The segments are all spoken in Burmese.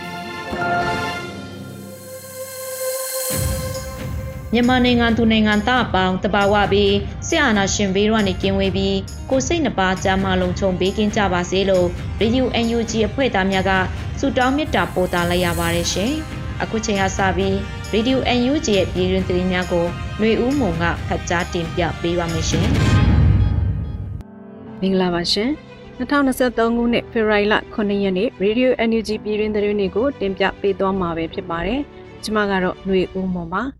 ပြီ မြန်မာနိုင်ငံသူနိုင်ငံသားအပေါင်းတဘာဝပြီးဆရာနာရှင်ဘေးတို့ကနေကင်းဝေးပြီးကိုစိတ်နှပါကြမ်းမလုံးချုံပေးကင်းကြပါစေလို့ Radio UNG အဖွဲ့သားများကဆုတောင်းမေတ္တာပို့သလိုက်ရပါတယ်ရှင်။အခုချိန်ကစပြီး Radio UNG ရဲ့ပြည်တွင်သတင်းများကိုຫນွေဦးမုံကဖတ်ကြားတင်ပြပေးပါမယ်ရှင်။မင်္ဂလာပါရှင်။ 2023ခုနှစ်ဖေဖော်ဝါရီလ9ရက်နေ့ Radio NUG ပြည်တွင်သတင်းတွေကိုတင်ပြပေးသွားမှာပဲဖြစ်ပါတယ်။ကျွန်မကတော့ຫນွေဦးမွန်ပါ။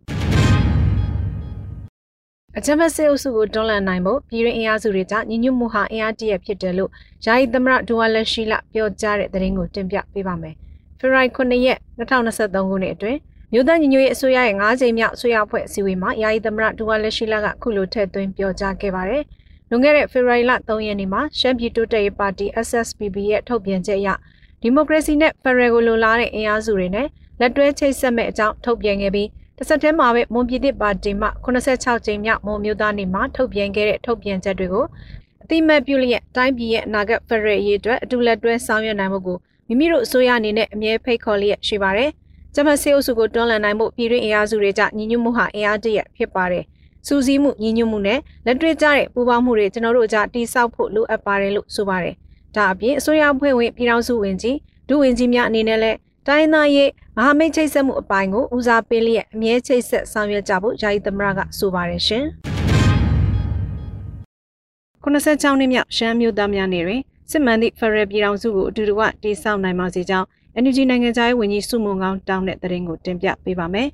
အကြမ်းဖက်စစ်အုပ်စုကိုတွန်းလှန်နိုင်ဖို့ပြည်တွင်းအင်အားစုတွေကြောင့်ညီညွတ်မှုဟာအင်အားတရဖြစ်တယ်လို့ယာယီသမရဒူဝါလက်ရှိလပြောကြားတဲ့သတင်းကိုတင်ပြပေးပါမယ်။ဖေဖော်ဝါရီ9ရက်2023ခုနှစ်အတွင်းမြို့သားညီညွတ်ရေးအစိုးရရဲ့9ကြိမ်မြောက်ဆွေးရဖွဲ့အစည်းအဝေးမှာယာယီသမရဒူဝါလက်ရှိလကခုလိုထည့်သွင်းပြောကြားခဲ့ပါတယ်။ လွန်ခဲ့တဲ့ဖေဖော်ဝါရီလ3ရက်နေ့မှာရှမ်းပြည်တိုးတက်ရေးပါတီ SSPB ရဲ့ထုတ်ပြန်ချက်အရဒီမိုကရေစီနဲ့ဖက်ဒရယ်ကိုလိုလားတဲ့အင်အားစုတွေနဲ့လက်တွဲချိတ်ဆက်မဲ့အကြောင်းထုတ်ပြန်ခဲ့ပြီးတစ်ဆက်တည်းမှာပဲမွန်ပြည်သစ်ပါတီမှ86ကြိမ်မြောက်မွန်မျိုးသားနေ့မှာထုတ်ပြန်ခဲ့တဲ့ထုတ်ပြန်ချက်တွေကိုအတိမတ်ပြုလျက်တိုင်းပြည်ရဲ့အနာဂတ်ဖက်ဒရယ်ရေးအတွက်အတူလက်တွဲဆောင်ရွက်နိုင်မှုကိုမိမိတို့အစိုးရအနေနဲ့အမြဲဖိတ်ခေါ်လျက်ရှိပါတယ်။ဂျမတ်စေအုပ်စုကိုတွန်းလှန်နိုင်မှုပြည်တွင်းအင်အားစုတွေကြညီညွတ်မှုဟာအင်အားတရဖြစ်ပါတယ်။ စူးစီးမှုညီညွတ်မှုနဲ့လက်တွေ့ကျတဲ့ပူးပေါင်းမှုတွေကျွန်တော်တို့ကြားတိစောက်ဖို့လိုအပ်ပါတယ်လို့ဆိုပါတယ်။ဒါအပြင်အစိုးရအဖွဲ့ဝင်ပြည်ထောင်စုဝင်ကြီးဒုဝန်ကြီးများအနေနဲ့လည်းတိုင်းသားရေးမဟာမိတ်ချိတ်ဆက်မှုအပိုင်းကိုဦးစားပေးလျက်အမြဲချိတ်ဆက်ဆောင်ရွက်ကြဖို့ယာယီသမရကဆိုပါတယ်ရှင်။96နှစ်မြောက်ရှမ်းမျိုးသားများနေတွင်စစ်မှန်သည့်ဖရယ်ပြည်ထောင်စုကိုအတူတကွတည်ဆောက်နိုင်ပါစေကြောင်း NUG နိုင်ငံသားရေးဝန်ကြီးစုမုံကောင်းတောင်းတဲ့သတင်းကိုတင်ပြပေးပါမယ်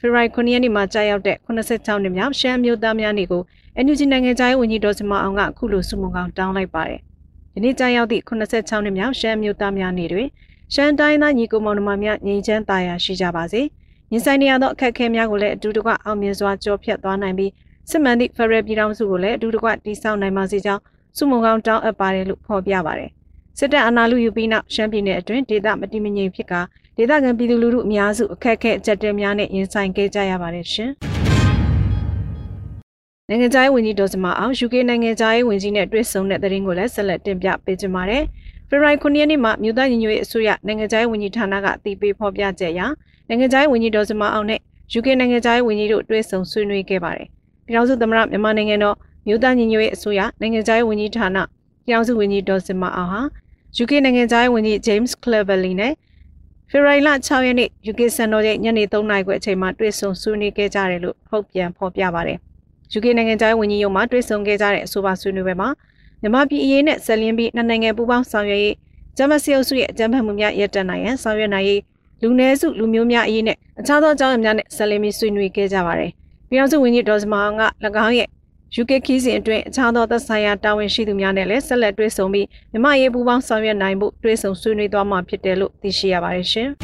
ဖေဖော်ဝါရီ9ရက်နေ့မှာကြာရောက်တဲ့86နှစ်မြောက်ရှမ်းမျိုးသားများနေ့ကို NUG နိုင်ငံသားရေးဝန်ကြီးဒေါ်စမအောင်ကအခုလိုစုမုံကောင်တောင်းလိုက်ပါတယ်။ဒီနေ့ကြာရောက်သည့်86နှစ်မြောက်ရှမ်းမျိုးသားများနေ့တွင်ရှမ်းတိုင်းသားညီကိုမောင်နှမများငြိမ်းချမ်းသာယာရှိကြပါစေ။ညီဆိုင်နေရသောအခက်အခဲများကိုလည်းအတူတကွအောင်မြင်စွာကြောဖြတ်သွားနိုင်ပြီးစစ်မှန်သည့်ဖရယ်ပြည်ထောင်စုကိုလည်းအတူတကွတည်ဆောက်နိုင်ပါစေကြောင်းစုမုံကောင်တောင်းအပ်ပါတယ်လို့ဖော်ပြပါတယ်။စစ်တပ်အာဏာလုယူပြီးနောက်ရှမ်းပြည်နယ်အတွင်းဒေသမတည်မငြိမ်ဖြစ်က ဒေသခံပြည်သူလူထုအများစုအခက်အခဲအကြက်တဲများနဲ့ရင်ဆိုင်ခဲ့ကြရပါတယ်ရှင်။နိုင်ငံခြားရေးဝန်ကြီးဒေါ်စမအောင် UK နိုင်ငံခြားရေးဝန်ကြီးနဲ့တွေ့ဆုံတဲ့သတင်းကိုလည်းဆက်လက်တင်ပြပေးကြပါမယ်။ဖေဖော်ဝါရီ9ရက်နေ့မှာမြို့သားညီညွတ်ရေးအစိုးရနိုင်ငံခြားရေးဝန်ကြီးဌာနကအတည်ပြုဖော်ပြချက်အရနိုင်ငံခြားရေးဝန်ကြီးဒေါ်စမအောင်နဲ့ UK နိုင်ငံခြားရေးဝန်ကြီးတို့တွေ့ဆုံဆွေးနွေးခဲ့ပါတယ်။ပြည်ထောင်စုသမ္မတမြန်မာနိုင်ငံတော်မြို့သားညီညွတ်ရေးအစိုးရနိုင်ငံခြားရေးဝန်ကြီးဌာနပြည်ထောင်စုဝန်ကြီးဒေါ်စမအောင်ဟာ UK နိုင်ငံခြားရေးဝန်ကြီး James Cleverly နဲ့ ဖေဖော်ဝါရီလ6ရက်နေ့ UK စံတော်ရဲ့ညနေ3နာရီခွဲအချိန်မှာတွေ့ဆုံဆွေးနွေးခဲ့ကြတယ်လို့ထုတ်ပြန်ဖော်ပြပါတယ်။ UK နိုင်ငံသားဝန်ကြီးရုံးမှာတွေ့ဆုံခဲ့ကြတဲ့အဆိုပါဆွေးနွေးပွဲမှာမြန်မာပြည်အရေးနဲ့ဆက်လင်းပြီးနှစ်နိုင်ငံပူးပေါင်းဆောင်ရွက်ရေးဂျမစီအုပ်စုရဲ့အကြမ်းဖက်မှုများရပ်တန့်နိုင်ရန်ဆောင်ရွက်နိုင်ရေးလူနည်းစုလူမျိုးများအရေးနဲ့အခြားသောအကြောင်းအရာများနဲ့ဆက်လင်းပြီးဆွေးနွေးခဲ့ကြပါတယ်။ပြည်ထောင်စုဝန်ကြီးဒေါ်စမာအောင်က၎င်းရဲ့ UK ခီးစဉ်အတွင်းအခြားသောသက်ဆိုင်ရာတာဝန်ရှိသူများနဲ့လည်းဆက်လက်တွေ့ဆုံပြီးမြမရေးပူးပေါင်းဆောင်ရွက်နိုင်ဖို့တွေ့ဆုံဆွေးနွေးသွားမှာဖြစ်တယ်လို့သိရှိရပါတယ်ရှင်။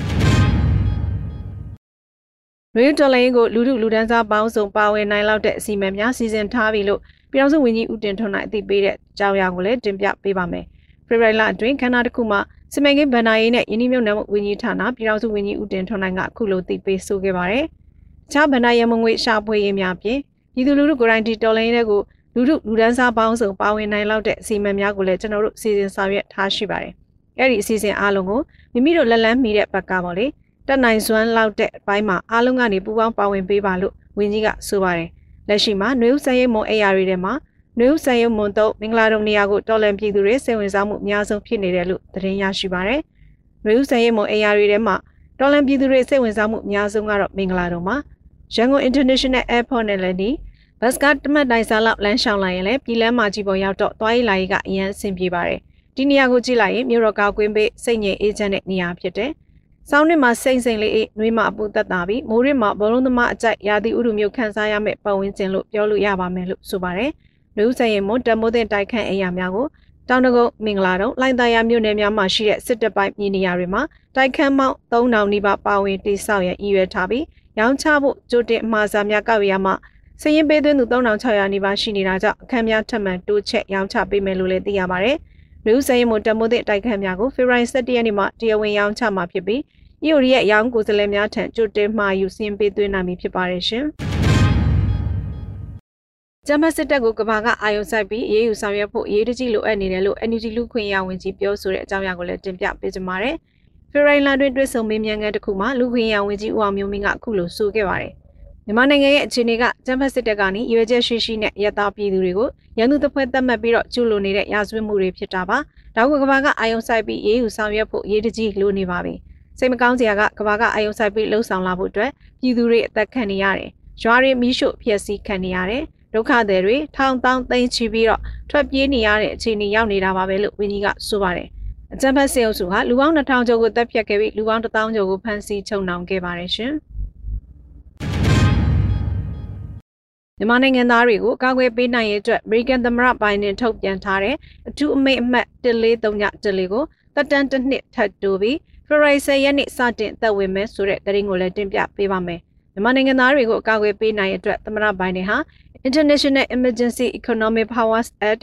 ရေဒေါ်လာရင်ကိုလူထုလူဒန်းစားပေါင်းစုံပါဝင်နိုင်လောက်တဲ့အစီအမံများစီစဉ်ထားပြီလို့ပြည်ထောင်စုဝန်ကြီးဦးတင်ထွန်းနိုင်အသိပေးတဲ့အကြောင်းအရာကိုလည်းတင်ပြပေးပါမယ်။ဖေဖော်ဝါရီလအတွင်းခန္ဓာတစ်ခုမှာစမန်ကိဗန္နာရေးနဲ့ယင်းနှမြုပ်နှံမှုဝန်ကြီးဌာနပြည်ထောင်စုဝန်ကြီးဦးတင်ထွန်းနိုင်ကအခုလိုသိပေးဆိုခဲ့ပါတယ်။အခြားဗန္နာရမငွေရှာဖွေရေးများပြင် ပြည်သူလူထုကိုယ်တိုင်ဒီတော်လိုင်းတွေကိုလူထုလူဒန်းစားပေါင်းစုံပါဝင်နိုင်လောက်တဲ့အစီအမံများကိုလည်းကျွန်တော်တို့စီစဉ်ဆောင်ရွက်ထားရှိပါတယ်။အဲ့ဒီအစီအစဉ်အားလုံးကိုမိမိတို့လက်လန်းမီတဲ့ဘက်ကပေါ့လေတက်နိုင်စွမ်းလောက်တဲ့အပိုင်းမှာအားလုံးကနေပူးပေါင်းပါဝင်ပေးပါလို့ဝန်ကြီးကဆိုပါတယ်။လက်ရှိမှာနှွေဦးစံရိပ်မွန်အေယာရီထဲမှာနှွေဦးစံရုံမွန်တော့မင်္ဂလာတုံနေရာကိုတော်လန်ပြည်သူတွေစိတ်ဝင်စားမှုအများဆုံးဖြစ်နေတယ်လို့သတင်းရရှိပါတယ်။နွေဦးဆန်ရဲမုံအရာတွေထဲမှာတော်လန်ပြည်သူတွေစိတ်ဝင်စားမှုအများဆုံးကတော့မင်္ဂလာတော်မှာ ရန်ကုန် International Airport နဲ့လည်းဒီဘတ်စကတမတ်တိုင်စာလောက်လမ်းလျှောက်လိုက်ရင်လည်းပြည်လမ်းမှာကြီးပေါ်ရောက်တော့သွားရေးလာရေးကအရန်အဆင်ပြေပါတယ်ဒီနေရာကိုကြည့်လိုက်ရင်မြို့တော်ကောက်ကွင်းပေးစိတ်ငြိမ်အေးချမ်းတဲ့နေရာဖြစ်တယ်။ဆောင်းနှစ်မှာစိမ့်စိမ့်လေးအေးနှွေးမအပူသက်သာပြီးမိုးရစ်မှာဘောလုံးသမားအကြိုက်ရာသီဥတုမျိုးခန်းစားရမယ့်ပတ်ဝန်းကျင်လို့ပြောလို့ရပါမယ်လို့ဆိုပါတယ်။နှွေဦးဆိုင်ရင်မွန်တမိုးတဲ့တိုက်ခန့်အိမ်ယာများကိုတောင်တကုတ်မင်္ဂလာတုံးလိုင်သာယာမြို့နယ်များမှာရှိတဲ့စစ်တပ်ပိုင်းပြည်နေရာတွေမှာတိုက်ခန်းပေါင်း3000နီးပါးပါဝင်တိစောက်ရန်ရည်ရွယ်ထားပြီး ရောင်းချဖို့ကြိုတင်အမှားစာများကောက်ရမှာစရင်ပေးသွင်းသူ3600နီးပါးရှိနေတာကြောင့်အခန်းများထပ်မံတိုးချက်ရောင်းချပေးမယ်လို့လည်းသိရပါတယ်။လူစရင်မတမိုးတဲ့တိုက်ခန်းများကိုဖေဖော်ဝါရီ17ရက်နေ့မှာတရားဝင်ရောင်းချမှာဖြစ်ပြီး EOD ရဲ့ရောင်းကိုယ်စားလှယ်များထံကြိုတင်မှာယူစရင်ပေးသွင်းနိုင်ပြီဖြစ်ပါတယ်ရှင်။ဂျမစစ်တပ်ကိုကဘာကအာယုံဆိုင်ပြီးအေးအေးဆောင်ရွက်ဖို့အရေးတကြီးလိုအပ်နေတယ်လို့ NUG လူခွင့်ရဝင်ကြီးပြောဆိုတဲ့အကြောင်းအရာကိုလည်းတင်ပြပေးကြပါမယ်။ ဖေရိုင်လာတွင်တွေ့ဆုံမေးမြန်းခန်းတစ်ခုမှာလူခွင့်ရဝင်ကြီးဦးအောင်မျိုးမင်းကအခုလိုဆိုခဲ့ပါတယ်။မြန်မာနိုင်ငံရဲ့အခြေအနေကဂျမစစ်တပ်ကနေရွေချက်ရှိရှိနဲ့ရတာပြည်သူတွေကိုရန်သူတစ်ဖွဲ့သတ်မှတ်ပြီးတော့ကျူးလွန်နေတဲ့ရာဇဝတ်မှုတွေဖြစ်တာပါ။ဒါကိုကဘာကအာယုံဆိုင်ပြီးအေးအေးဆောင်ရွက်ဖို့အရေးတကြီးလိုနေပါပြီ။စိတ်မကောင်းစရာကကဘာကအာယုံဆိုင်ပြီးလှုပ်ဆောင်လာဖို့အတွက်ပြည်သူတွေအသက်ခံနေရတယ်။ရွာတွေမီးရှို့ဖျက်ဆီးခံနေရတယ်။ဒုက္ခသည်တွေထောင်တောင်းသိမ်းချပြီးတော့ထွက်ပြေးနေရတဲ့အခြေအနေရောက်နေတာပါပဲလို့ဝင်းကြီးကဆိုပါတယ်။ အကြံဖက်စေအုပ်စုဟာလူပေါင်း2000ကျော်ကိုတပ်ဖြတ်ခဲ့ပြီးလူပေါင်း1000ကျော်ကိုဖမ်းဆီးချုပ်နှောင်ခဲ့ပါတယ်ရှင်။မြန်မာနိုင်ငံသားတွေကိုကာကွယ်ပေးနိုင်ရေးအတွက် American သမ္မတဘိုင်ဒန်ထုတ်ပြန်ထားတဲ့အထူးအမိန့်အမှတ်143ကိုတက်တန်တစ်နှစ်ထပ်တိုးပြီး February 10ရက်နေ့စတင်သက်ဝင်မယ်ဆိုတဲ့သတင်းကိုလည်းတင်ပြပေးပါမယ်။မြန်မာနိုင်ငံသားတွေကိုအကာအကွယ်ပေးနိုင်တဲ့အတွက်သမ္မတဘိုင်ဒန်ဟာ International Emergency Economic Powers Act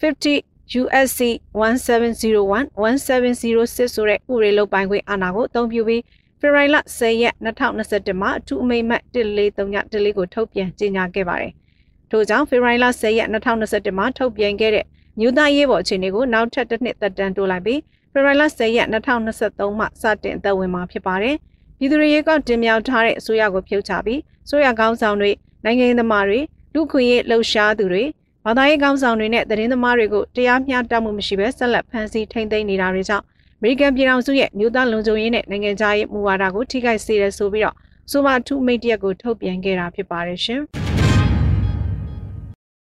50 USC 1701 1706ဆိုတဲ့ဥပဒေလုပ်ပိုင်ခွင့်အာဏာကိုအသုံးပြုပြီးဖေဖော်ဝါရီလ10ရက်2021မှာအထူးအမိန့်မှတ်143ကိုထုတ်ပြန်ကြေညာခဲ့ပါတယ်။ထို့ကြောင့်ဖေဖော်ဝါရီလ10ရက်2021မှာထုတ်ပြန်ခဲ့တဲ့မြို့သားရေးပေါ်အခြေအနေကိုနောက်ထပ်တစ်နှစ်သက်တမ်းတိုးလိုက်ပြီးဖေဖော်ဝါရီလ10ရက်2023မှာစတင်သက်ဝင်မှာဖြစ်ပါတယ်။ပြည်သူ့ရေးကောက်တင်မြှောက်ထားတဲ့အစိုးရကိုဖြုတ်ချပြီးဆိုရကောင်းဆောင်တွေနိုင်ငံရေးသမားတွေလူခွင့်ရေးလှုပ်ရှားသူတွေ ဘာသာရေးကောင်းဆောင်တွေနဲ့သတင်းသမားတွေကိုတရားမျှတမှုမရှိဘဲဆက်လက်ဖမ်းဆီးထိန်းသိမ်းနေတာတွေကြောင့်အမေရိကန်ပြည်ထောင်စုရဲ့မြို့သားလုံခြုံရေးနဲ့နိုင်ငံခြားရေးမူဝါဒကိုထိခိုက်စေတယ်ဆိုပြီးတော့ဆိုပါထူးမိတ်တရက်ကိုထုတ်ပြန်ခဲ့တာဖြစ်ပါတယ်ရှင်။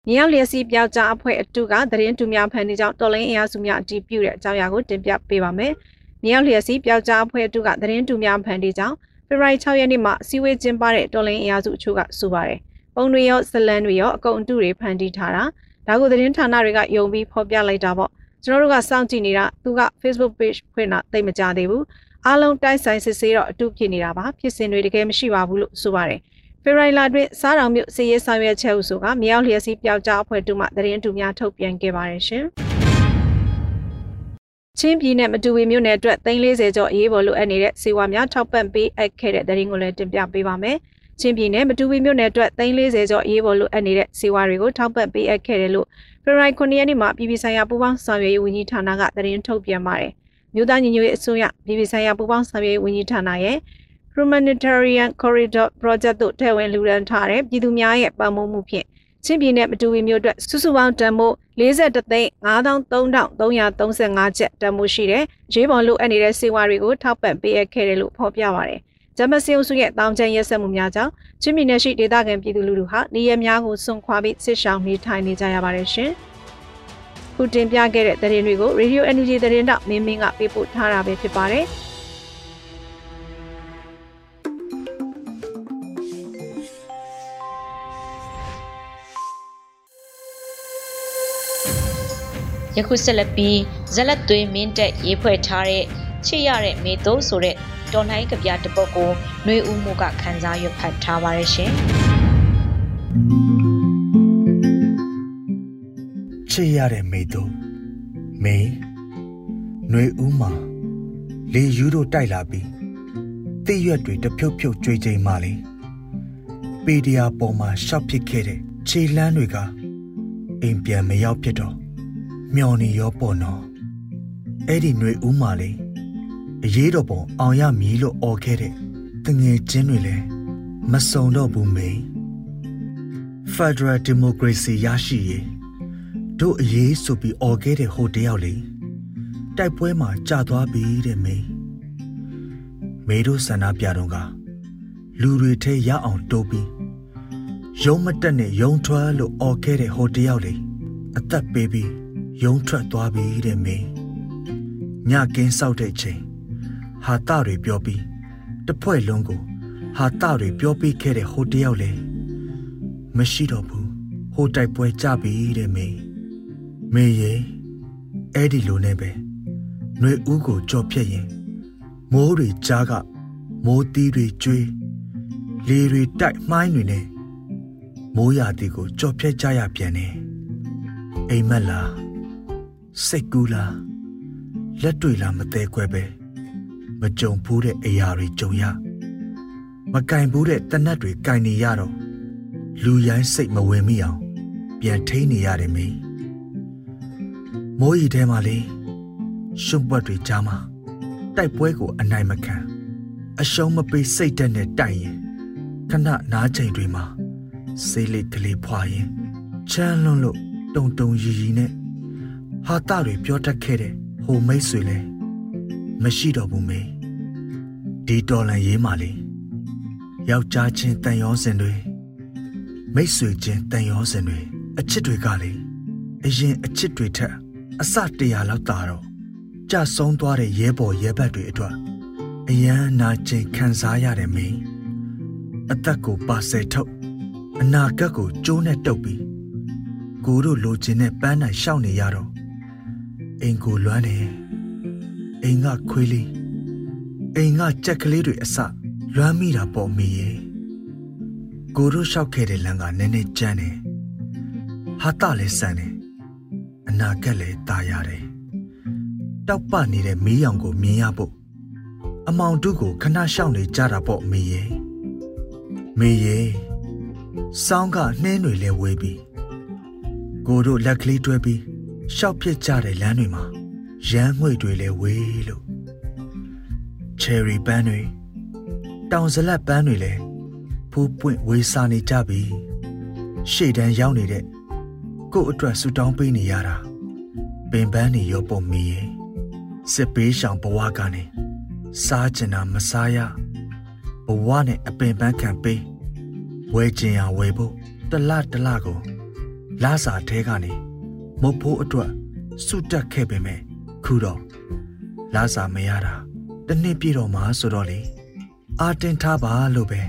မြောက်လျက်စီးပြောက်ကြားအဖွဲ့အတုကသတင်းတူများဖန်နေကြောင်းတော်လိုင်းအင်အားစုများအတည်ပြုတဲ့အကြောင်းအရာကိုတင်ပြပေးပါမယ်။မြောက်လျက်စီးပြောက်ကြားအဖွဲ့အတုကသတင်းတူများဖန်နေကြောင်းဖေဖော်ဝါရီ6ရက်နေ့မှာစီဝေးကျင်းပတဲ့တော်လိုင်းအင်အားစုအချို့ကဆိုပါတယ်။ ပုံတွေရောဇလန်တွေရောအကုန်အတုတွေဖန်တီးထားတာဒါကိုသတင်းဌာနတွေကယုံပြီးဖော်ပြလိုက်တာပေါ့ကျွန်တော်တို့ကစောင့်ကြည့်နေတာသူက Facebook page ဖွင့်တာသိမကြသေးဘူးအားလုံးတိုက်ဆိုင်စစ်ဆေးတော့အတုဖြစ်နေတာပါဖြစ်စဉ်တွေတကယ်မရှိပါဘူးလို့ဆိုပါတယ်ဖေရိုင်လာတွင်စားတောင်မြို့စီရေးဆောင်ရွက်ချက်ဟုဆိုကမြောက်လျက်စီပျောက်ကြားအဖွဲ့တူမှသတင်းတူများထုတ်ပြန်ခဲ့ပါတယ်ရှင်ချင်းပြည်နယ်မတူဝီမြို့နယ်အတွက်340ကျော်အရေးပေါ်လိုအပ်နေတဲ့စေဝါများထောက်ပံ့ပေးအပ်ခဲ့တဲ့သတင်းကိုလည်းတင်ပြပေးပါမယ်။ ချင်းပြည်နယ်မတူပီမြို့နယ်အတွက်340ကျော်အေးပေါ်လိုအပ်နေတဲ့စေဝါတွေကိုထောက်ပံ့ပေးအပ်ခဲ့တယ်လို့ဖေဖော်ဝါရီ9ရက်နေ့မှာပြည်ပဆိုင်ရာပူးပေါင်းဆောင်ရွက်ရေးဝန်ကြီးဌာနကသတင်းထုတ်ပြန်ပါတယ်။မြို့သားညီညွတ်ရေးအစိုးရပြည်ပဆိုင်ရာပူးပေါင်းဆောင်ရွက်ရေးဝန်ကြီးဌာနရဲ့ Humanitarian Corridor Project တို့ထည့်ဝင်လူရန်ထားတဲ့ပြည်သူများရဲ့ပံ့ပိုးမှုဖြင့်ချင်းပြည်နယ်မတူဝီမြို့အတွက်စုစုပေါင်းတန်မိုး43သိန်း9335ကျပ်တန်မိုးရှိတဲ့ရေးပေါ်လိုအပ်နေတဲ့စေဝါတွေကိုထောက်ပံ့ပေးအပ်ခဲ့တယ်လို့ဖော်ပြပါရတယ်။ ဂျမစီအုပ်စုရဲ့တောင်ကျန်ရက်စက်မှုများကြောင့်ချင်းပြည်နယ်ရှိဒေသခံပြည်သူလူထုဟာနေရများကိုစွန့်ခွာပြီးဆစ်ရှောင်နေထိုင်နေကြရပါတယ်ရှင်။ခုတင်ပြခဲ့တဲ့သတင်းတွေကို Radio Energy သတင်းတောက်မင်းမင်းကပေးပို့ထားတာပဲဖြစ်ပါတယ်။ယခုဆက်လက်ပြီးဇလက်သွေးမင်းတက်ရေးဖွဲ့ထားတဲ့ချစ်ရတဲ့မေတိုးဆိုတဲ့ တော်လှန်ရေးကြပြတပုတ်ကိုနှွေဦးမှုကခန်းစားရွတ်ဖတ်ထားပါရရှင်ချစ်ရတဲ့မိတို့မေနှွေဦးမှာလေယူတို့တိုက်လာပြီးတိရွက်တွေတဖြုတ်ဖြုတ်ကြွေးချိန်မှလေပေဒီယာပေါ်မှာရှောက်ဖြစ်ခဲ့တဲ့ခြေလန်းတွေကအိမ်ပြန်မရောက်ဖြစ်တော့မျော်နေရောပေါ့နော်အဲ့ဒီຫນွေဦးမှာလေ အရေးတော်ပုံအောင်ရမည်လို့អော်ခဲ့တဲ့တငယ်ချင်းတွေလည်းမစုံတော့ဘူးမေဖက်ဒရယ်ဒီမိုကရေစီရရှိရေးတို့ အရေးဆိုပြီးអော်ခဲ့တဲ့ဟိုတယောက်လေတိုက်ပွဲမှာကြာသွားပြီတဲ့မေ မေတို့ဆန္ဒပြတော့ကလူတွေထဲရအောင်တိုးပြီးယုံမတက်နဲ့ယုံထွက်လို့អော်ခဲ့တဲ့ဟိုတယောက်လေအသက်ပေးပြီးယုံထွက်သွားပြီတဲ့မေညကင်းဆောက်တဲ့ချိန် ဟာတတွေပြောပြီးတဖွဲ့လုံးကိုဟာတတွေပြောပြီးခဲ့တဲ့ဟိုတယောက်လေမရှိတော့ဘူးဟိုတိုက်ပွဲကြပြီတဲ့မေမေရေအဲ့ဒီလိုနဲ့ပဲຫນွေဦးကိုကြော်ဖြတ်ရင်မိုးတွေကြားကမိုးသီးတွေကျွေးလေတွေတိုက်မှိုင်းတွေနဲ့မိုးရာသီကိုကြော်ဖြတ်ကြရပြန်တယ်အိမ်မက်လားစိတ်ကူးလားလက်တွေလားမသေးခွဲပဲ မကြုံဘူးတဲ့အရာတွေကြုံရမကင်ဘူးတဲ့တနတ်တွေကင်နေရတော့လူရိုင်းစိတ်မဝင်မိအောင် ပြန်ထိန်နေရတယ်မင်းမိုးရီထဲမှာလေရှုံပွက်တွေကြားမှာတိုက်ပွဲကိုအနိုင်မခံအရှုံးမပေးစိတ်တက်နဲ့တိုက်ရင်ခဏနားချိန်တွေမှာစေးလေးကလေးဖွာရင်ချမ်းလွန်းလို့တုံတုံရီရီနဲ့ဟာတတွေပြောတတ်ခဲ့တဲ့ဟိုမိတ်ဆွေလဲမရှိတော့ဘူးမေ ဒီတော်လန်ရေးမှလေယောက်ျားချင်းတန်ရောစင်တွေမိတ်ဆွေချင်းတန်ရောစင်တွေအချစ်တွေကလေအရင်အချစ်တွေထက်အစတရာလောက်တာတော့ကြဆုံးသွားတဲ့ရဲဘော်ရဲဘက်တွေအတွက်အယမ်းနာကျင်ခံစားရတယ်မင်းအသက်ကိုပါဆယ်ထုတ်အနာဂတ်ကိုကျိုးနဲ့တုပ်ပြီးကိုတို့လိုချင်တဲ့ပန်းနိုင်ရှောက်နေရတော့အိမ်ကိုလွမ်းနေအိမ်ကခွေးလေး အိမ်ကကြက်ကလေးတွေအစလွမ်းမိတာပေါ့မိရဲ့ကိုတို့လျှောက်ခဲ့တဲ့လမ်းကနည်းနည်းကျန်းတယ်ဟာတလည်းဆန်တယ်အနာဂတ်လည်းตายရတယ်တောက်ပနေတဲ့မီးရောင်ကိုမြင်ရဖို့အမောင်တုကိုခဏရှောင်နေကြတာပေါ့မေရဲ့မေရဲ့စောင်းကနှင်းတွေလဲဝေးပြီးကိုတို့လက်ကလေးတွဲပြီးရှောက်ပြစ်ကြတဲ့လမ်းတွေမှာရမ်းငွေတွေလဲဝေးလို့ ချယ်ရီပန်းတွေတောင်ဇလက်ပန်းတွေလဲဖူးပွင့်ဝေးစားနေကြပြီရှေ့တန်းရောက်နေတဲ့ကို့အတွက်ဆူတောင်းပေးနေရတာပင်ပန်းနေရောပုံမီရဲ့စစ်ပေးရှောင်ဘဝကနေစားကျင်တာမစားရဘဝနဲ့အပင်ပန်းခံပေးဝဲကျင်ရဝဲဖို့တလတလကိုလာစာထဲကနေမုတ်ဖိုးအတွက်စုတက်ခဲ့ပေမဲ့ခုတော့လာစာမရတာ တနှစ်ပြည့်တော့မှဆိုတော့လေအာတင်ထားပါလို့ပဲ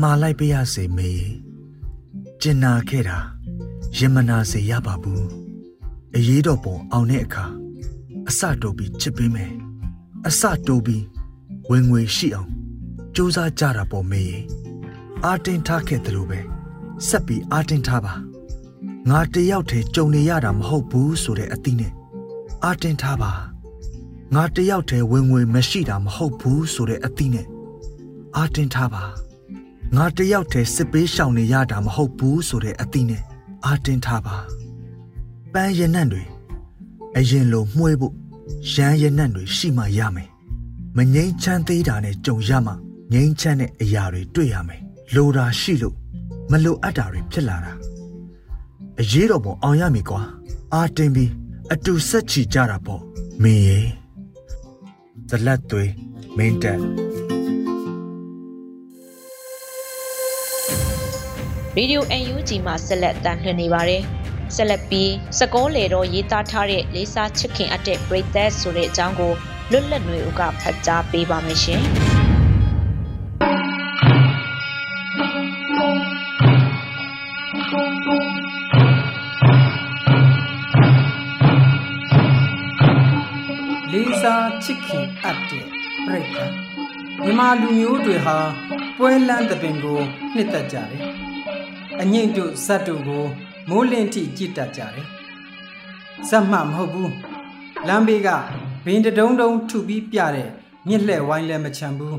မှားလိုက်ပေးရစေမေကျင်နာခဲ့တာရင်မနာစေရပါဘူးအရေးတော်ပုံအောင်တဲ့အခါအစတိုးပြီးချစ်ပေးမယ်အစတိုးပြီးဝင်ငွေရှိအောင်စူးစမ်းကြတာပေါ့မေအာတင်ထားခဲ့တယ်လို့ပဲဆက်ပြီးအာတင်ထားပါငါတယောက်တည်းကြုံနေရတာမဟုတ်ဘူးဆိုတဲ့အသီးနဲ့အာတင်ထားပါ ငါတယောက်တည်းဝင်ငွေမရှိတာမဟုတ်ဘူးဆိုတဲ့အသီးနဲ့အာတင်ထားပါငါတယောက်တည်းစစ်ပေးရှောင်နေရတာမဟုတ်ဘူးဆိုတဲ့အသီးနဲ့အာတင်ထားပါပန်းရနံ့တွေအရင်လိုမှွေးဖို့ရမ်းရနံ့တွေရှိမှရမယ်မငိမ့်ချမ်းသေးတာနဲ့ကြုံရမှငိမ့်ချမ်းတဲ့အရာတွေတွေ့ရမယ်လိုတာရှိလို့မလိုအပ်တာတွေဖြစ်လာတာအရေးတော်ပုံအောင်ရမည်ကွာအာတင်ပြီးအတူဆက်ချီကြတာပေါ့မင်းရေ ဇလက်သွေးမင်းတက်ရေဒီယို UNG မှာဆက်လက်တန်လှည့်နေပါတယ်။ဆက်လက်ပြီးစကောလေတော့ရေးသားထားတဲ့လေးစားချစ်ခင်အပ်တဲ့ Great That ဆိုတဲ့အကြောင်းကိုလွတ်လပ်ຫນွေဦးကဖတ်ကြားပေးပါမယ်ရှင်။ ချစ်ခင်အပ်တဲ့ပြိတ္တာမြန်မာလူမျိုးတွေဟာပွဲလန်းတဲ့ပင်ကိုနှစ်သက်ကြတယ်။အငိမ့်တို့ဇတ်တို့ကိုမိုးလင်းထိကြည်တတ်ကြတယ်။ဇတ်မှမဟုတ်ဘူး။လမ်းဘေးကဘင်းတုံတုံထုပြီးပြတဲ့မြစ်လှဲ့ဝိုင်းလဲမချမ်းဘူး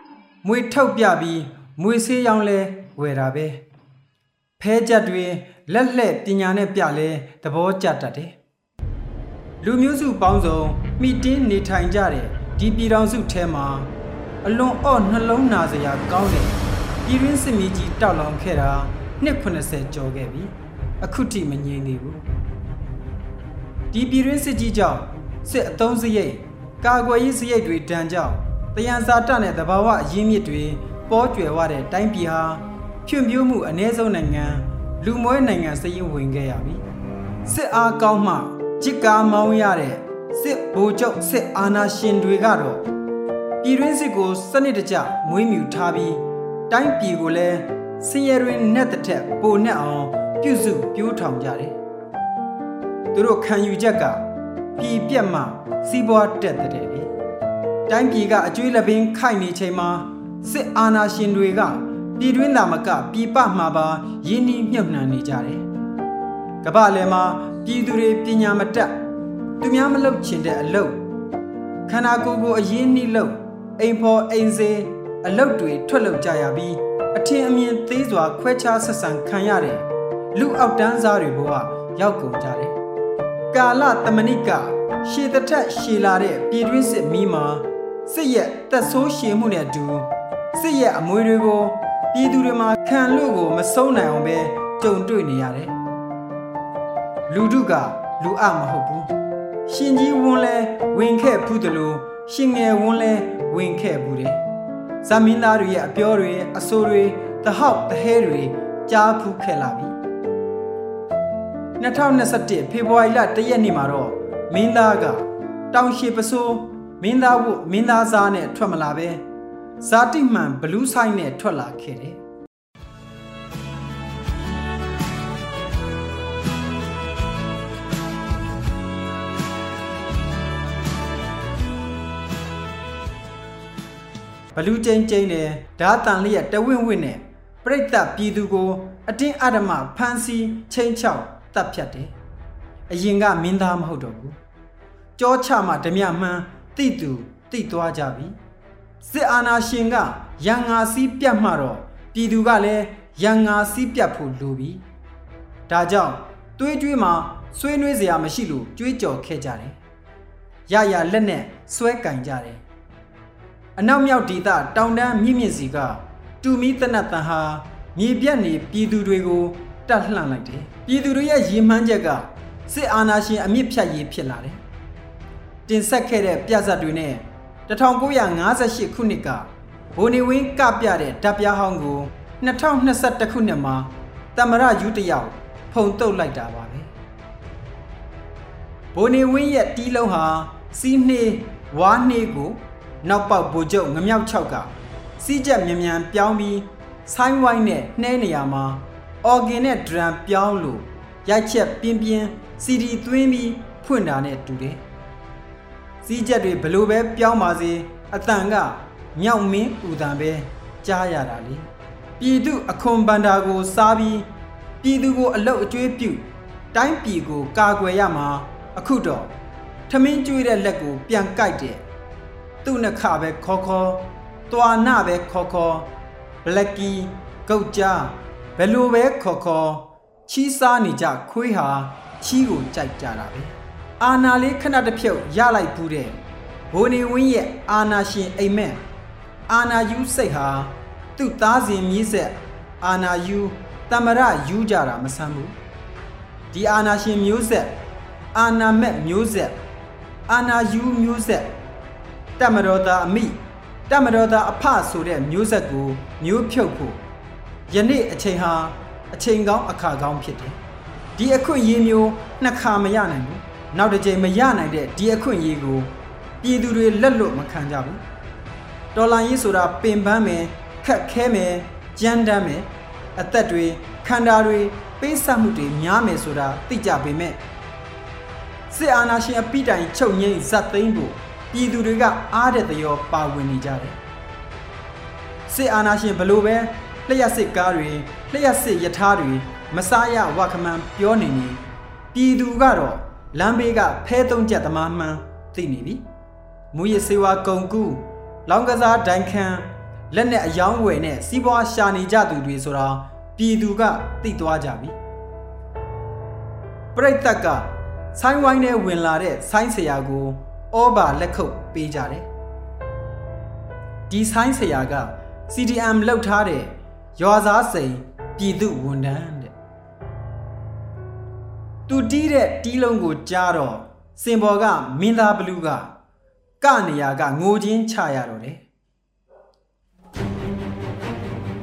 ။မွေထုတ်ပြပြီးမွေဆေးရောင်းလဲဝယ်တာပဲ။ဖဲချက်တွေလက်လှဲ့ပညာနဲ့ပြလဲသဘောကျတတ်တယ်။ လူမျိုးစုပေါင်းစုံမိတင်းနေထိုင်ကြတဲ့ဒီပြည်တော်စုထဲမှာအလွန်အော့နှလုံးနာစရာကောင်းတဲ့ပြည်ရင်းစစ်မီးကြီးတောက်လောင်ခဲ့တာနှစ်80ကျော်ခဲ့ပြီအခုထိမငြိမ်နေဘူးဒီပြည်ရင်းစစ်ကြီးကြောင့်စစ်အုံးစရိတ်ကာကွယ်ရေးစရိတ်တွေတန်ကြောင့်တယံဇာတနဲ့တဘာဝအရင်းမြစ်တွေပေါ်ကျွယ်ဝတဲ့တိုင်းပြည်ဟာဖြွံ့ဖြိုးမှုအ ਨੇ ဆုံးနိုင်ငံလူမွဲနိုင်ငံစရင်ဝင်ခဲ့ရပြီစစ်အားကောင်းမှ จิตကားမောင်းရတဲ့စစ်ဗိုလ်ချုပ်စစ်အာဏာရှင်တွေကတော့ပြည်တွင်းစစ်ကိုစနစ်တကျမွေးမြူထားပြီးတိုင်းပြည်ကိုလည်းဆင်းရဲတွင်နဲ့တစ်ထက်ပိုနဲ့အောင်ပြုစုပြိုးထောင်ကြတယ်သူတို့ခံယူချက်ကပြည်ပြက်မှစီးပွားတက်တဲ့လေတိုင်းပြည်ကအကျွေးလက်ပင်ခိုက်နေချိန်မှာစစ်အာဏာရှင်တွေကပြည်တွင်းသာမကပြည်ပမှာပါရင်းနှီးမြှုပ်နှံနေကြတယ်ကမ္ဘာလယ်မှာ ပြည်သူတွေပညာမတတ်သူများမလုပ်ချင်တဲ့အလုပ်ခန္ဓာကိုယ်ကိုအရင်းနှီးလုပ်အိမ်ဖော်အိမ်စေးအလုပ်တွေထွက်လုပ်ကြရပြီးအထင်အမြင်သေးစွာခွဲခြားဆက်ဆံခံရတဲ့လူအောက်တန်းစားတွေဘဝရောက်ကုန်ကြတယ်ကာလတမဏိကရှည်တစ်ထက်ရှည်လာတဲ့ပြည်တွင်းစစ်မီးမှာစစ်ရက်တက်ဆိုးရှည်မှုနဲ့အတူစစ်ရက်အမွေတွေကိုပြည်သူတွေမှာခံလို့ကိုမဆုံးနိုင်အောင်ပဲကြုံတွေ့နေရတယ် လူတို့ကလူအမဟုတ်ဘူးရှင်ကြီးဝန်းလဲဝင်ခဲ့ဖူးတယ်လို့ရှင်ငယ်ဝန်းလဲဝင်ခဲ့ဘူးတယ်ဇမင်းသားတွေရဲ့အပြောတွေအဆိုးတွေတဟောက်တဟဲတွေကြားဖူးခဲ့လာပြီ2021ဖေဖော်ဝါရီလ1ရက်နေ့မှာတော့မင်းသားကတောင်ရှိပစိုးမင်းသားဝတ်မင်းသားစားနဲ့ထွက်မလာပဲဇာတိမှန်ဘလူးဆိုင်နဲ့ထွက်လာခဲ့တယ် ဘလူးကျင်းကျင်းနဲ့ဓာတန်လျက်တဝင့်ဝင့်နဲ့ပြိတ္တပြည်သူကို အတင်းအဓမ္မဖမ်းဆီးချိန်ချောက်တပ်ဖြတ်တယ်အရင်ကမင်းသားမဟုတ်တော့ဘူးကြောချမှဓမြမှန်းတိတူတိသွားကြပြီစစ်အာဏာရှင်ကရန်ငါစည်းပြတ်မှတော့ပြည်သူကလည်းရန်ငါစည်းပြတ်ဖို့လိုပြီဒါကြောင့်တွေးကြွေးမှာဆွေးနွေးစရာမရှိလို့ကြွေးကြော်ခဲ့ကြတယ်ရရလက်နဲ့ဆွဲကင်ကြတယ် အနောက်မြောက်ဒေသတောင်တန်းမြင့်မြင့်စီကတူမီတနတ်တန်ဟာမြေပြတ်နေပြည်သူတွေကိုတတ်လှန့်လိုက်တယ်ပြည်သူတွေရဲ့ရည်မှန်းချက်ကစစ်အာဏာရှင်အမြင့်ဖြတ်ရေးဖြစ်လာတယ်တင်ဆက်ခဲ့တဲ့ပြဇာတ်တွေနဲ့1958ခုနှစ်ကဘိုနေဝင်းကပြတဲ့ဓာတ်ပြားဟောင်းကို2021ခုနှစ်မှာတမရယူတယောက်ဖုံတုတ်လိုက်တာပါပဲဘိုနေဝင်းရဲ့တီးလုံးဟာစီးနှေးဝါးနှေးကို နောက်ပေါက်ဗိုလ်ချုပ်ငမြောက်6ကစီးချက်မြန်မြန်ပြောင်းပြီးဆိုင်းဝိုင်းနဲ့နှဲနေရမှာအော်ဂင်နဲ့ဒရမ်ပြောင်းလို့ရိုက်ချက်ပြင်းပြင်းစီဒီသွင်းပြီးဖွင့်တာနဲ့တူတယ်စီးချက်တွေဘလို့ပဲပြောင်းပါစေအတန်ကမြောက်မင်းဥတန်ပဲကြားရတာလေပြည်သူအခွန်ဘန္တာကိုစားပြီးပြည်သူကိုအလုတ်အကျွေးပြုတိုင်းပြည်ကိုကာကွယ်ရမှာအခုတော့ထမင်းကျွေးတဲ့လက်ကိုပြန်ကြိုက်တဲ့ သူ့နှခပဲခေါ်ခေါ်တွာနပဲခေါ်ခေါ်ဘလက်ကီဂုတ်ကြားဘယ်လိုပဲခေါ်ခေါ်ချီးစားနေကြခွေးဟာချီးကိုကြိုက်ကြတာပဲအာနာလေးခဏတစ်ဖြုတ်ရလိုက်ဘူးတဲ့ဘိုးနေဝင်းရဲ့အာနာရှင်အိမ်မက်အာနာယူစိတ်ဟာသူ့သားစဉ်မြည်ဆက်အာနာယူတမရယူကြတာမဆန်းဘူးဒီအာနာရှင်မျိုးဆက်အာနာမက်မျိုးဆက်အာနာယူမျိုးဆက် တမတော်သားအမိတမတော်သားအဖဆိုတဲ့မျိုးဆက်ကိုမျိုးဖြုတ်ဖို့ယနေ့အချိန်ဟာအချိန်ကောင်းအခါကောင်းဖြစ်တယ်ဒီအခွင့်အရေးမျိုးနှစ်ခါမရနိုင်ဘူးနောက်တစ်ကြိမ်မရနိုင်တဲ့ဒီအခွင့်အရေးကိုပြည်သူတွေလက်လွတ်မခံကြဘူးတော်လိုင်းရေးဆိုတာပင်ပန်းမယ်ခက်ခဲမယ်ကြမ်းတမ်းမယ်အသက်တွေခန္ဓာတွေပေးဆပ်မှုတွေများမယ်ဆိုတာသိကြပေမဲ့စစ်အာဏာရှင်အပိတိုင်ချုပ်ငိမ့်ဇက်သိမ်းဖို့ ပြည်သူတွေကအားတဲ့တရောပါဝင်နေကြတယ်စစ်အာဏာရှင်ဘလို့ပဲလျှက်စစ်ကားတွေလျှက်စစ်ယထာတွေမစားရဝခမန်ပြောနေနေပြည်သူကတော့လမ်းဘေးကဖဲသုံးချက်သမားမှန်းသိနေပြီမူရစေဝါကုံကူလောင်ကစားဒိုင်ခံလက်နဲ့အယောင်းဝယ်နဲ့စီးပွားရှာနေကြသူတွေဆိုတာပြည်သူကသိသွားကြပြီပြိတ္တကဆိုင်းဝိုင်းနဲ့ဝင်လာတဲ့ဆိုင်းဆရာကို ဩဘာလက်ခုပ်ပေးကြတယ်ဒီဆိုင်းဆရာက CDM လောက်ထားတဲ့ရွာသားစိန်ပြည်သူဝန်ထမ်းတဲ့သူတီးတဲ့တီးလုံးကိုကြားတော့စင်ဘော်ကမင်းသားဘလူးကကနေရာကငိုချင်းချရတော့တယ်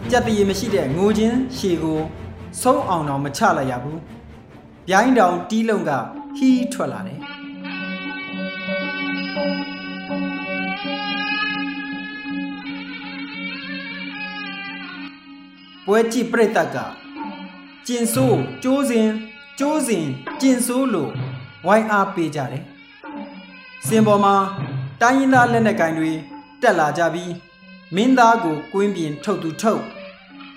ကြက်တရီမရှိတဲ့ငိုချင်းရှည်ကိုဆုံးအောင်တော့မချလိုက်ရဘူးဗျိုင်းတောင်တီးလုံးကဟီးထွက်လာတယ် ပွဲကြည့်ပြိတ္တကကျင်ဆိုးကျိုးစဉ်ကျိုးစဉ်ကျင်ဆိုးလို့ဝိုင်းအားပေးကြတယ်စင်ပေါ်မှာတိုင်းရင်းသားလက်နက်ကိုင်တွေတက်လာကြပြီးမင်းသားကိုကွင်းပြင်ထုတ်သူထုတ်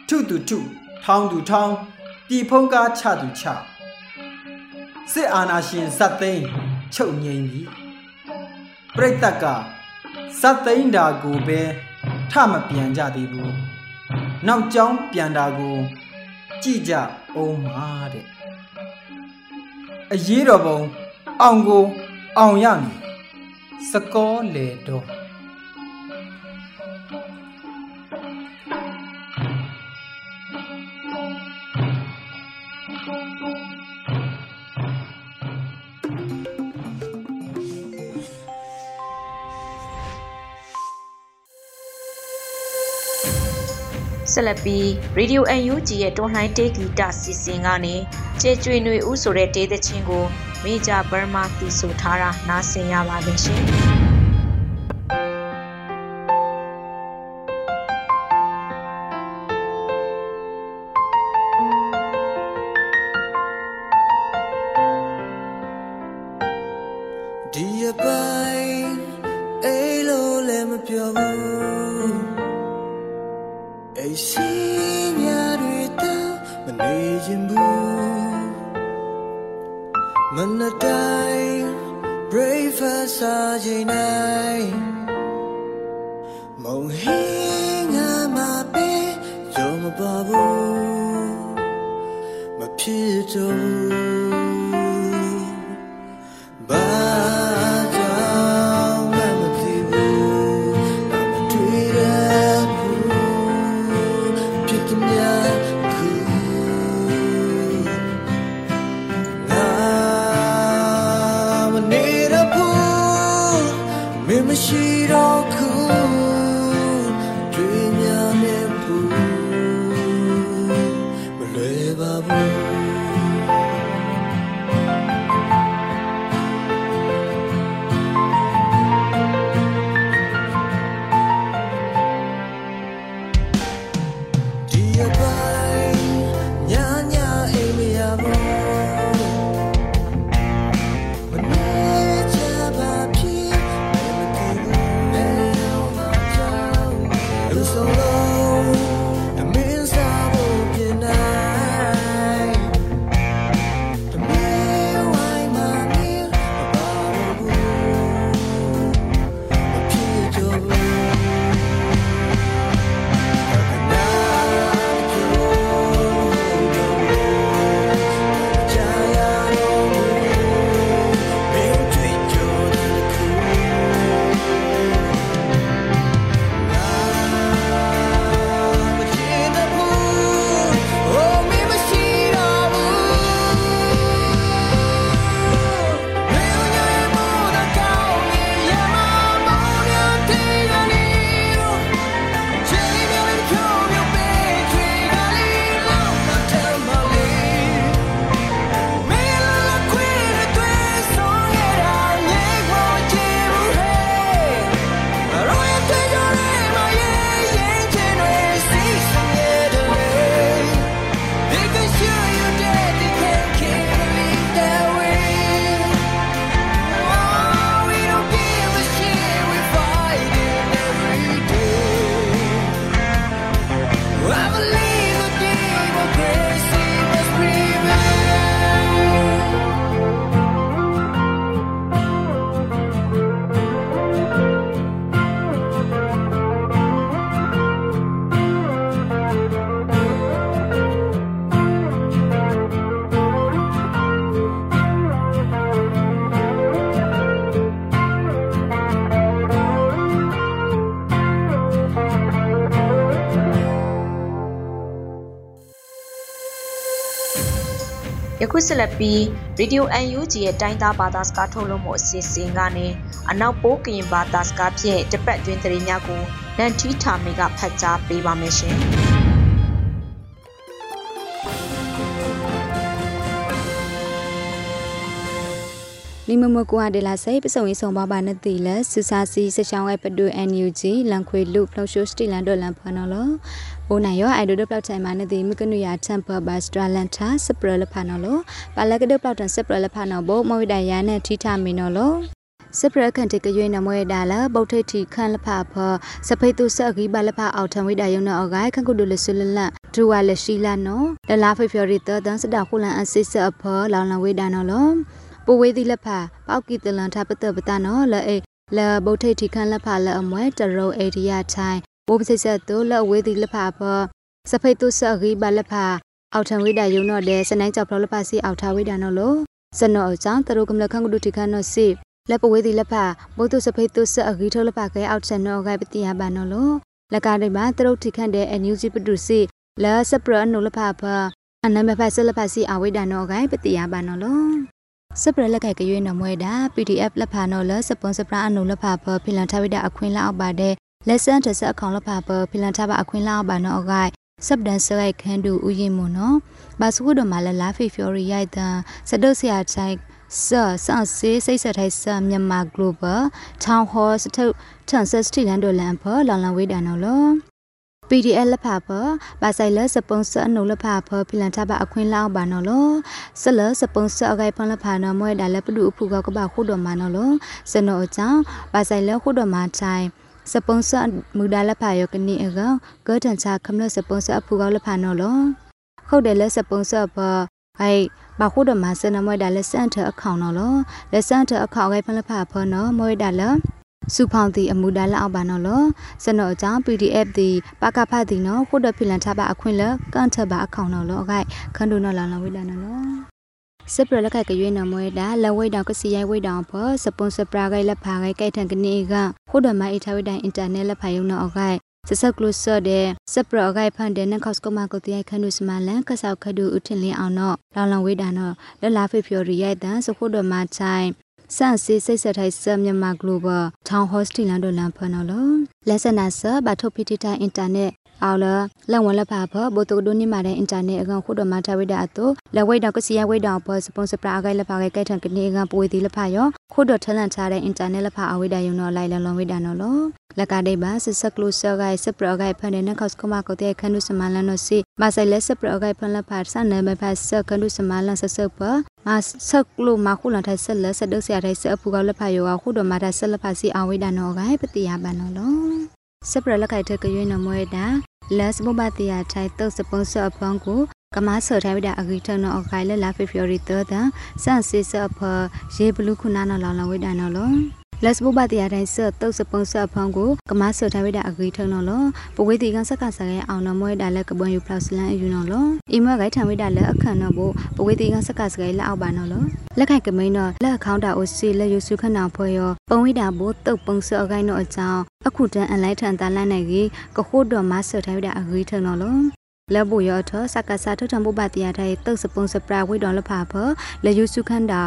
ထုသူထုထောင်းသူထောင်းပြည်ဖုံးကားချသူချစစ်အာဏာရှင်ဇတ်သိန်းချုပ်ငိမ့်ပြီပြိတ္တကဇတ်သိန်းတာကိုပဲထမပြန်ကြသေးဘူး နောက်ကျောင်းပြန်တာကိုကြည့်ကြအောင်ပါတဲ့အရေးတော်ပုံအောင်ကိုအောင်ရမည်စကောလေတော် လက်ပြီး Radio UNG ရဲ့တွန်လှိုင်းတေးဂီတစီစဉ်ကနေကျေကျွေနွေဦးဆိုတဲ့တေးသချင်းကိုမေဂျာဘ ර් မာတီဆိုထားတာနားဆင်ရပါလိမ့်ရှင်။။ ဆက်လက်ပြီး Radio UNG ရဲ့တိုင်းသားဘာသာစကားထုတ်လွှင့်မှုအစီအစဉ်ကနေအနောက်ပိုးကရင်ဘာသာစကားဖြင့်တပတ်တွင်သတင်းများကိုလန်ထီထာမေကဖတ်ကြားပေးပါမယ်ရှင်။နိမမကွာဒေလာစိပစုံရေးဆောင်ပါပါနတိလစူစာစီစချောင်းရဲ့ပဒူ NUG လန်ခွေလူဖလောရှိုစတီလန်ဒေါ်လန်ဖနော်လော ဘိုနိုင်ရောအိုင်ဒိုဒပလောက်တိုင်မာနတိမကနုယာချမ်ပါဘတ်စထရလန်တာစပရလဖနော်လောပါလကဒပလောက်တန်စပရလဖနော်ဘောမဝိဒယာနဲ့ထိထမီနော်လောစပရခန်တကရွေးနမွေဒါလာဗုတ်ထိတ်တီခန့်လဖဖစဖိတ်တုဆက်ဂီဘလဖအောက်ထံဝိဒါယုံနော်အဂိုင်ခန့်ကုဒလဆလလန်ဒူဝါလရှိလာနော်ဒလာဖေဖော်ရီတဒန်စတာခုလန်အစစ်စအဖလောင်လဝိဒါနော်လောပဝေးသီလက်ဖာပောက်ကီတလန်ထပတပတနော်လဲအေလဲဗုတ်ထိတ်တီခန့်လဖလဲအမွဲတရုံအေဒီယာချိုင် ဘိုးပစိဆက်တုလဲဝေးသီလက်ဖာဖစဖိတ်တုဆက်ဂီဘလဖာအောက်ထံဝိဒါယုံနော်တဲ့စနိုင်းကြောက်ဖလောလဖာစီအောက်ထဝိဒါနော်လို့စနောအကြောင်းတရုကမလခန့်ကုဒတီခန့်နော်စီလက်ပဝေးဒီလက်ဖဘုသူစဖိတ်သူစအဂီထောလပခဲအောက်ချက်နောဂိုင်ပတိယဘာနောလောလကာဒိမာတရုတ်ထိခန့်တဲ့အန်ယူဂျီပတူစီလာစပရနောလဖဖအနမဖဆလဖစီအဝိဒါနောဂိုင်ပတိယဘာနောလောစပရလက်ကဲကရွေးနမွဲတာ PDF လက်ဖာနောလစပွန်စပရာအနုလဖဖဖိလန်ထဝိဒအခွင့်လောက်ပါတဲ့ လက်ဆန်တဆအခေါင်လဖဖဖိလန်ထပါအခွင့်လောက်ပါနောဂိုင်စပ်ဒန်ဆွဲခန်းတူဥယျင်မွန်နော်ဘာစခုဒမလာလာဖေဖျော်ရီရိုက်တန်စဒုတ်ဆရာချိုင်စာစန်စေစိတ်ဆက်ထိုင်စာမြန်မာ global town hall စထုတ်ထန်ဆက်စတီလန်ဒိုလန်ဖလောင်လန်ဝေးတန်နော်လော PDF လက်ဖာဖဘာဆိုင်လစပွန်ဆာနိုလက်ဖာဖဖိလန်ထဘအခွင့်လောက်ပါနော်လောဆလစပွန်ဆာအဂိုင်ဖန်လက်ဖာနော်မွဲဒါလက်ပလူအဖူကကဘာခုတော်မနော်လောစနောအချောင်းဘာဆိုင်လခုတော်မချိုင် စပွန်ဆာမူဒါလက်ဖာယောကနီအကဂတ်တန်ချခမလစပွန်ဆာအဖူကလက်ဖာနော်လောဟုတ်တယ်လက်စပွန်ဆာဖဟိုင်ဘာခုဒမစနမွေဒါလက်စန်ထအခေါင်နော်လောလက်စန်ထအခေါင်ကဖလဖဖနော်မွေဒါလစုဖောင်းတီအမူဒါလအောက်ပါနော်လောစနောအကြောင်း PDF တီပကဖတ်တီနော်ခုဒဖိလန်ထပါအခွင့်လကန်ထပါအခေါင်နော်လောအခိုင်ခန္ဒုနော်လာလာဝိလာနော်လော စပရလက်ကကရွေးနမွေဒါလဝိတောင်ကစီရိုက်ဝိတောင်ဖောစပွန်ဆာပရာဂိုင်လက်ဖာဂိုင်ကိုက်ထန်ကနေကခုဒမအိထဝိတိုင်အင်တာနက်လက်ဖာယုံနော်အခိုင်စစကလုဆတဲ့စပရဂိုင်ဖန်တဲ့နခော့စကမကိုတိယခနုစမလန်ကဆောက်ခဒူဥထင်လင်းအောင်တော့လောင်လောင်ဝေးတာနော်လလာဖေဖြော်ရီရိုက်တန်စခုဒမချိုင်စန့်စီစိတ်ဆက်ထိုင်ဆမြန်မာ global town hosting လန်ဒလန်ဖနော်လောလက်စနာဆဘာထုတ်ပီတီတိုင်အင်တာနက် အော်လလက်ဝန်လက်ဖာဖဘိုတိုဒိုနီမာတဲ့အင်တာနက်အကောင်ခုတော်မှာထဝိဒါအတူလက်ဝိတောင်ကစီယဝိတောင်ပေါ်စပွန်ဆာပရာဂိုင်လက်ဖာကဲကဲထန်ကနေအကောင်ပွေဒီလက်ဖာရောခုတော်ထလန်ချတဲ့အင်တာနက်လက်ဖာအဝိဒါယုံတော့လိုက်လန်လွန်ဝိဒါနော်လောလက်ကဒိဘာစစကလုဆဂိုင်စပရဂိုင်ဖန်တဲ့နခောက်စကမကိုတဲ့ခန္ဓုစမလန်နော်စီမဆိုင်လက်စပရဂိုင်ဖန်လက်ဖာဆန်နမဖာစခန္ဓုစမလန်ဆဆပမစကလုမခုလန်ထိုင်ဆက်လက်စဒုဆရာထိုင်စအဖူကလက်ဖာယောခုတော်မှာဒါဆက်လက်ဖာစီအဝိဒါနော်ဂိုင်ပတိယပန်နော်လော စပရလက်ခိုက်တဲ့ကရွေးနမွေတာလက်စဘဘတီယာထိုင်တုတ်စပွန်ဆာအဖန်ကိုကမဆော်ထိုင်ဝဒအဂီထနောအခိုင်လက်လာဖေဖော်ရီတောတာစန်စစ်စအဖရေဘလူခုနာနော်လောင်လောင်ဝိဒါနော်လော လက်စဘဘတရားတိုင်းဆတုတ်စပုံဆဖုံကိုကမဆော်ထားဝိတာအဂိထုံနော်လောပဝေတီကဆက်ကဆရဲအောင်နော်မွဲတာလက်ကပွန်ယူပလောက်စလန်အယူနော်လောအီမွဲဂိုင်ထံဝိတာလက်အခန့်နော်ဘပဝေတီကဆက်ကဆရဲလက်အောက်ပါနော်လောလက်ခိုက်ကမိန်နော်လက်အခေါင်းတာအိုစီလက်ယူစုခဏဖွဲရောပုံဝိတာဘတုတ်ပုံဆော်ဂိုင်နော်အကြောင်းအခုတန်အန်လိုက်ထန်တာလန့်နေကြီးကခိုးတော်မဆော်ထားဝိတာအဂိထုံနော်လောလက်ဘူရထစကစားထထံပုပတရားတဲ့တုတ်စပုံစပရာဝိတော်လဖာဖလက်ယူစုခန့်တာ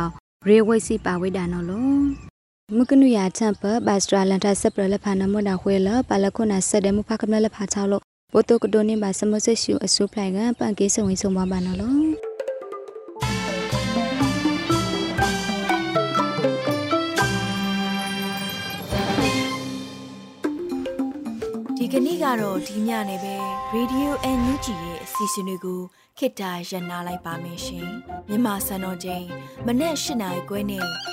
ရေဝိစီပါဝိတာနော်လော မကနုယာချမ်ပဘတ်စထရာလန်တာစပရလဖာနမနာခွေလပါလခုနာစတဲ့မဖကမလဖာချောက်လို့ဘိုတိုကဒိုနေပါစမဆရှူအဆူပလိုင်ကပန်ကေးဆုံဝင်းဆုံပါပါနော်လို့ဒီကနေ့ကတော့ဒီညနေပဲ Radio NUG ရဲ့အစီအစဉ်လေးကိုခေတ္တရ延လိုက်ပါမယ်ရှင်မြန်မာစံတော်ချိန်မနေ့၈နိုင်ခွဲနဲ့ည